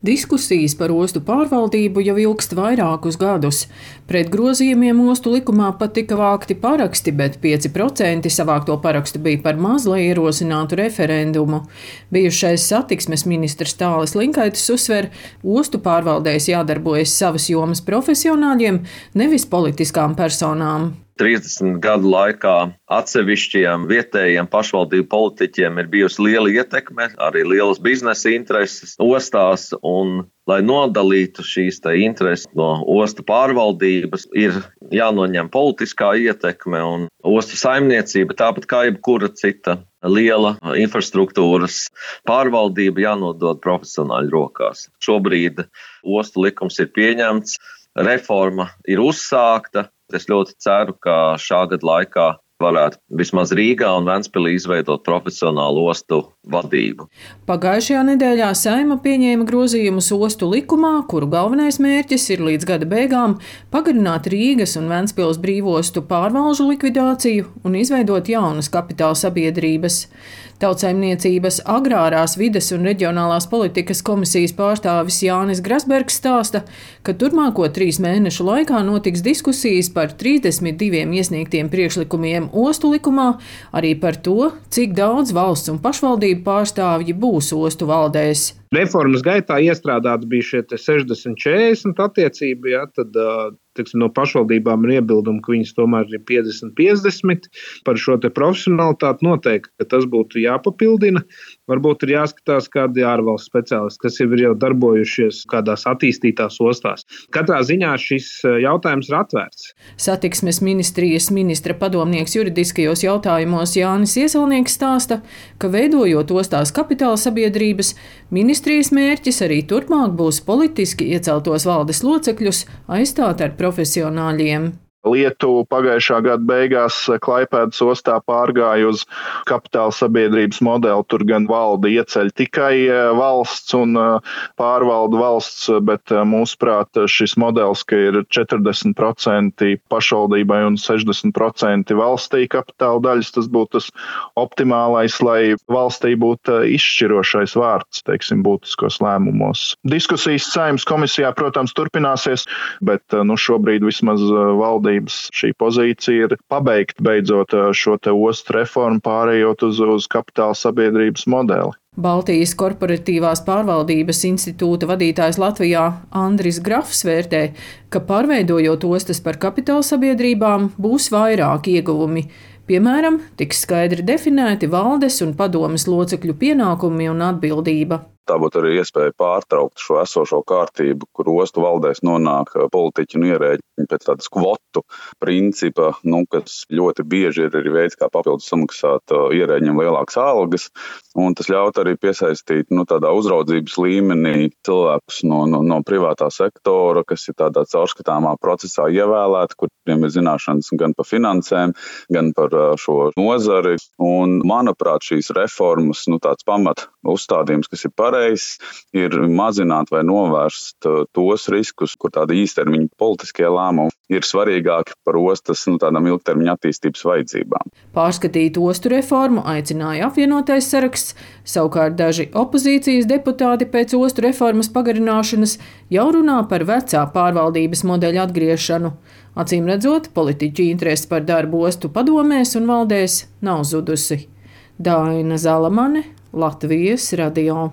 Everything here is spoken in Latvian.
Diskusijas par ostu pārvaldību jau ilgst vairākus gadus. Pret grozījumiem ostu likumā pat tika vākti paraksti, bet 5% savākto parakstu bija par maz, lai ierosinātu referendumu. Bijušais satiksmes ministrs Tālis Linkaitis uzsver, ostu pārvaldēs jādarbojas savas jomas profesionāļiem, nevis politiskām personām. 30 gadu laikā atsevišķiem vietējiem pašvaldību politiķiem ir bijusi liela ietekme, arī lielas biznesa intereses ostās. Un, lai nodalītu šīs intereses no ostu pārvaldības, ir jānoņem politiskā ietekme un ostu saimniecība, tāpat kā jebkura cita liela infrastruktūras pārvaldība, jānodod profesionāļu rokās. Šobrīd ostu likums ir pieņemts, reforma ir uzsākta. Es ļoti ceru, ka šā gada laikā varētu vismaz Rīgā un Ventspīlī izveidot profesionālu ostu vadību. Pagājušajā nedēļā Saima pieņēma grozījumus ostu likumā, kuru galvenais mērķis ir līdz gada beigām pagarināt Rīgas un Ventspils brīvostu pārvalžu likvidāciju un izveidot jaunas kapitāla sabiedrības. Tautsaimniecības agrārās vides un reģionālās politikas komisijas pārstāvis Jānis Grasbergs stāsta, ka turpmāko trīs mēnešu laikā notiks diskusijas par 32 iesniegtiem priekšlikumiem ostu likumā, arī par to, cik daudz valsts un pašvaldību pārstāvji būs ostu valdēs. Reformas gaitā iestrādāts bija šie 60-40 attiecība, ja, tad tiksim, no pašvaldībām ir iebildumi, ka viņas tomēr ir 50-50 par šo profesionālitāti. Noteikti, ka tas būtu jāpapildina. Varbūt ir jāskatās kādi ārvalstu speciālisti, kas jau ir jau darbojušies kādās attīstītās ostās. Katrā ziņā šis jautājums ir atvērts. Satiksmes ministrijas ministra padomnieks juridiskajos jautājumos Jānis Iesalnieks stāsta, ka veidojot ostās kapitāla sabiedrības, ministrs Ministrijas mērķis arī turpmāk būs politiski ieceltos valdes locekļus aizstāt ar profesionāļiem. Lietuva pagājušā gada beigās Klaipēdas ostā pārgāja uz kapitāla sabiedrības modeli. Tur gan valde ieceļ tikai e, valsts un e, pārvalda valsts, bet mūsuprāt šis modelis, ka ir 40% pašvaldībai un 60% valstī kapitāla daļas, tas būtu tas optimālais, lai valstī būtu izšķirošais vārds, teiksim, būtiskos lēmumos. Diskusijas saimnes komisijā, protams, turpināsies, bet nu, šobrīd vismaz valdība valdības šī pozīcija ir pabeigt beidzot šo te ostu reformu, pārējot uz, uz kapitāla sabiedrības modeli. Baltijas korporatīvās pārvaldības institūta vadītājs Latvijā Andris Grafs vērtē, ka pārveidojot ostas par kapitāla sabiedrībām būs vairāk ieguvumi. Piemēram, tiks skaidri definēti valdes un padomes locekļu pienākumi un atbildība. Tā būtu arī iespēja pārtraukt šo esošo kārtību, kur ostu valdēs nonāk politiķi un ierēģi pēc tādas kvotu principa, nu, kas ļoti bieži ir arī veids, kā papildus samaksāt ierēģiem lielākas algas. Un tas ļaut arī piesaistīt nu, tādā uzraudzības līmenī cilvēkus no, no, no privātā sektora, kas ir tādā caurskatāmā procesā ievēlēti, kuriem ir zināšanas gan par finansēm, gan par šo nozari. Un, manuprāt, šīs reformas, nu, pamat uzstādījums, kas ir pareizs ir mazināt vai novērst tos riskus, kur tāda īstermiņa politiskie lēmumi ir svarīgāki par ostas nu, tādām ilgtermiņa attīstības vajadzībām. Pārskatīt ostu reformu aicināja apvienotais saraksts, savukārt daži opozīcijas deputāti pēc ostu reformas pagarināšanas jau runā par vecā pārvaldības modeļa atgriešanu. Acīm redzot, politiķu interese par darbu ostu padomēs un valdēs nav zudusi. Daina Zalamane, Latvijas radio.